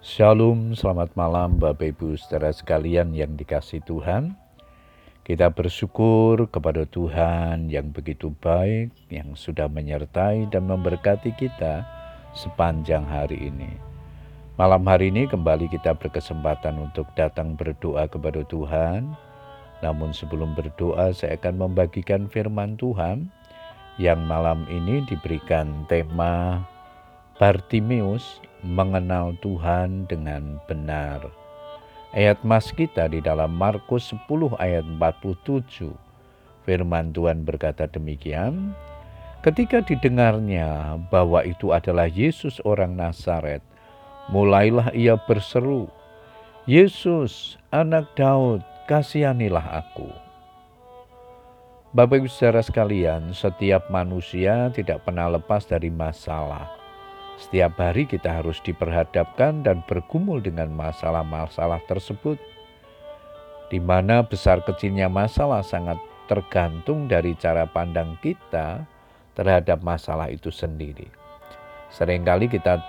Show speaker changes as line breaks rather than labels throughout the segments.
Shalom, selamat malam Bapak Ibu saudara sekalian yang dikasih Tuhan. Kita bersyukur kepada Tuhan yang begitu baik, yang sudah menyertai dan memberkati kita sepanjang hari ini. Malam hari ini kembali kita berkesempatan untuk datang berdoa kepada Tuhan. Namun sebelum berdoa saya akan membagikan firman Tuhan yang malam ini diberikan tema Bartimius mengenal Tuhan dengan benar. Ayat mas kita di dalam Markus 10 ayat 47. Firman Tuhan berkata demikian, Ketika didengarnya bahwa itu adalah Yesus orang Nazaret, mulailah ia berseru, Yesus, anak Daud, kasihanilah aku. Bapak ibu saudara sekalian, setiap manusia tidak pernah lepas dari masalah. Setiap hari kita harus diperhadapkan dan bergumul dengan masalah-masalah tersebut, di mana besar kecilnya masalah sangat tergantung dari cara pandang kita terhadap masalah itu sendiri. Seringkali kita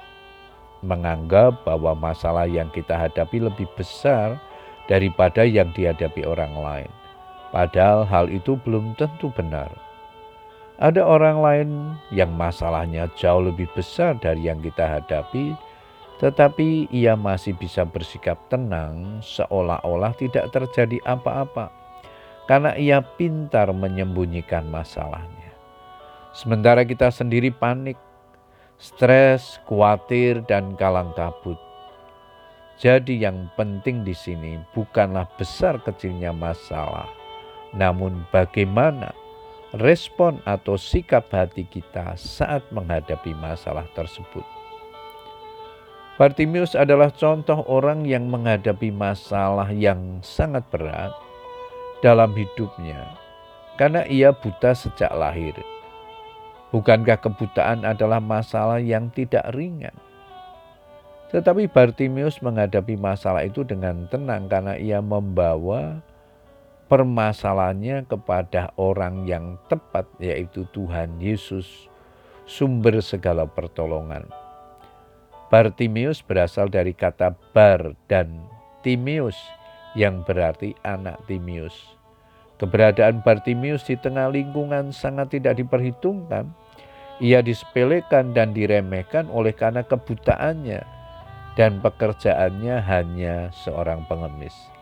menganggap bahwa masalah yang kita hadapi lebih besar daripada yang dihadapi orang lain. Padahal hal itu belum tentu benar. Ada orang lain yang masalahnya jauh lebih besar dari yang kita hadapi, tetapi ia masih bisa bersikap tenang seolah-olah tidak terjadi apa-apa karena ia pintar menyembunyikan masalahnya. Sementara kita sendiri panik, stres, khawatir, dan kalang kabut. Jadi yang penting di sini bukanlah besar kecilnya masalah, namun bagaimana respon atau sikap hati kita saat menghadapi masalah tersebut. Bartimius adalah contoh orang yang menghadapi masalah yang sangat berat dalam hidupnya karena ia buta sejak lahir. Bukankah kebutaan adalah masalah yang tidak ringan? Tetapi Bartimius menghadapi masalah itu dengan tenang karena ia membawa permasalahannya kepada orang yang tepat, yaitu Tuhan Yesus, sumber segala pertolongan. Bartimius berasal dari kata bar dan Timius yang berarti anak Timius. Keberadaan Bartimius di tengah lingkungan sangat tidak diperhitungkan. Ia disepelekan dan diremehkan oleh karena kebutaannya dan pekerjaannya hanya seorang pengemis.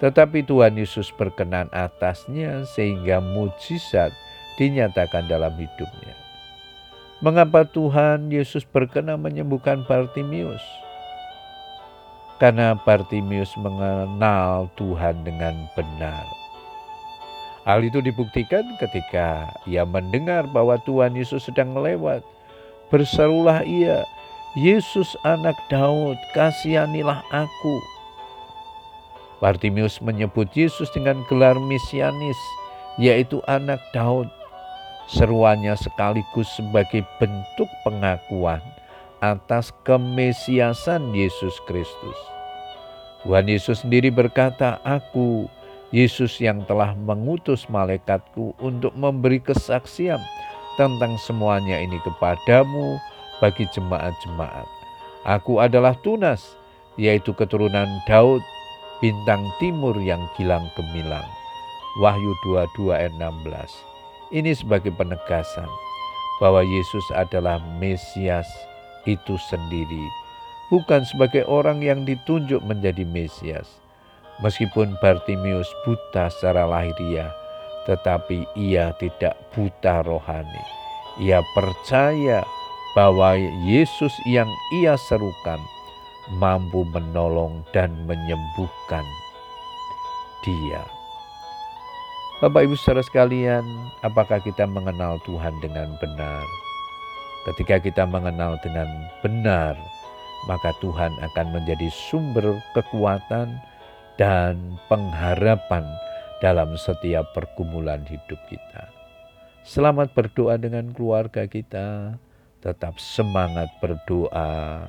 Tetapi Tuhan Yesus berkenan atasnya sehingga mujizat dinyatakan dalam hidupnya. Mengapa Tuhan Yesus berkenan menyembuhkan Bartimius? Karena Bartimius mengenal Tuhan dengan benar. Hal itu dibuktikan ketika ia mendengar bahwa Tuhan Yesus sedang melewat. Berserulah ia, Yesus anak Daud, kasihanilah aku. Bartimius menyebut Yesus dengan gelar mesianis, yaitu anak Daud. Seruannya sekaligus sebagai bentuk pengakuan atas kemesiasan Yesus Kristus. Tuhan Yesus sendiri berkata, Aku, Yesus yang telah mengutus malaikatku untuk memberi kesaksian tentang semuanya ini kepadamu bagi jemaat-jemaat. Aku adalah tunas, yaitu keturunan Daud bintang timur yang gilang gemilang. Wahyu 22 ayat 16. Ini sebagai penegasan bahwa Yesus adalah Mesias itu sendiri, bukan sebagai orang yang ditunjuk menjadi Mesias. Meskipun Bartimius buta secara lahiriah, tetapi ia tidak buta rohani. Ia percaya bahwa Yesus yang ia serukan mampu menolong dan menyembuhkan dia. Bapak Ibu saudara sekalian, apakah kita mengenal Tuhan dengan benar? Ketika kita mengenal dengan benar, maka Tuhan akan menjadi sumber kekuatan dan pengharapan dalam setiap pergumulan hidup kita. Selamat berdoa dengan keluarga kita, tetap semangat berdoa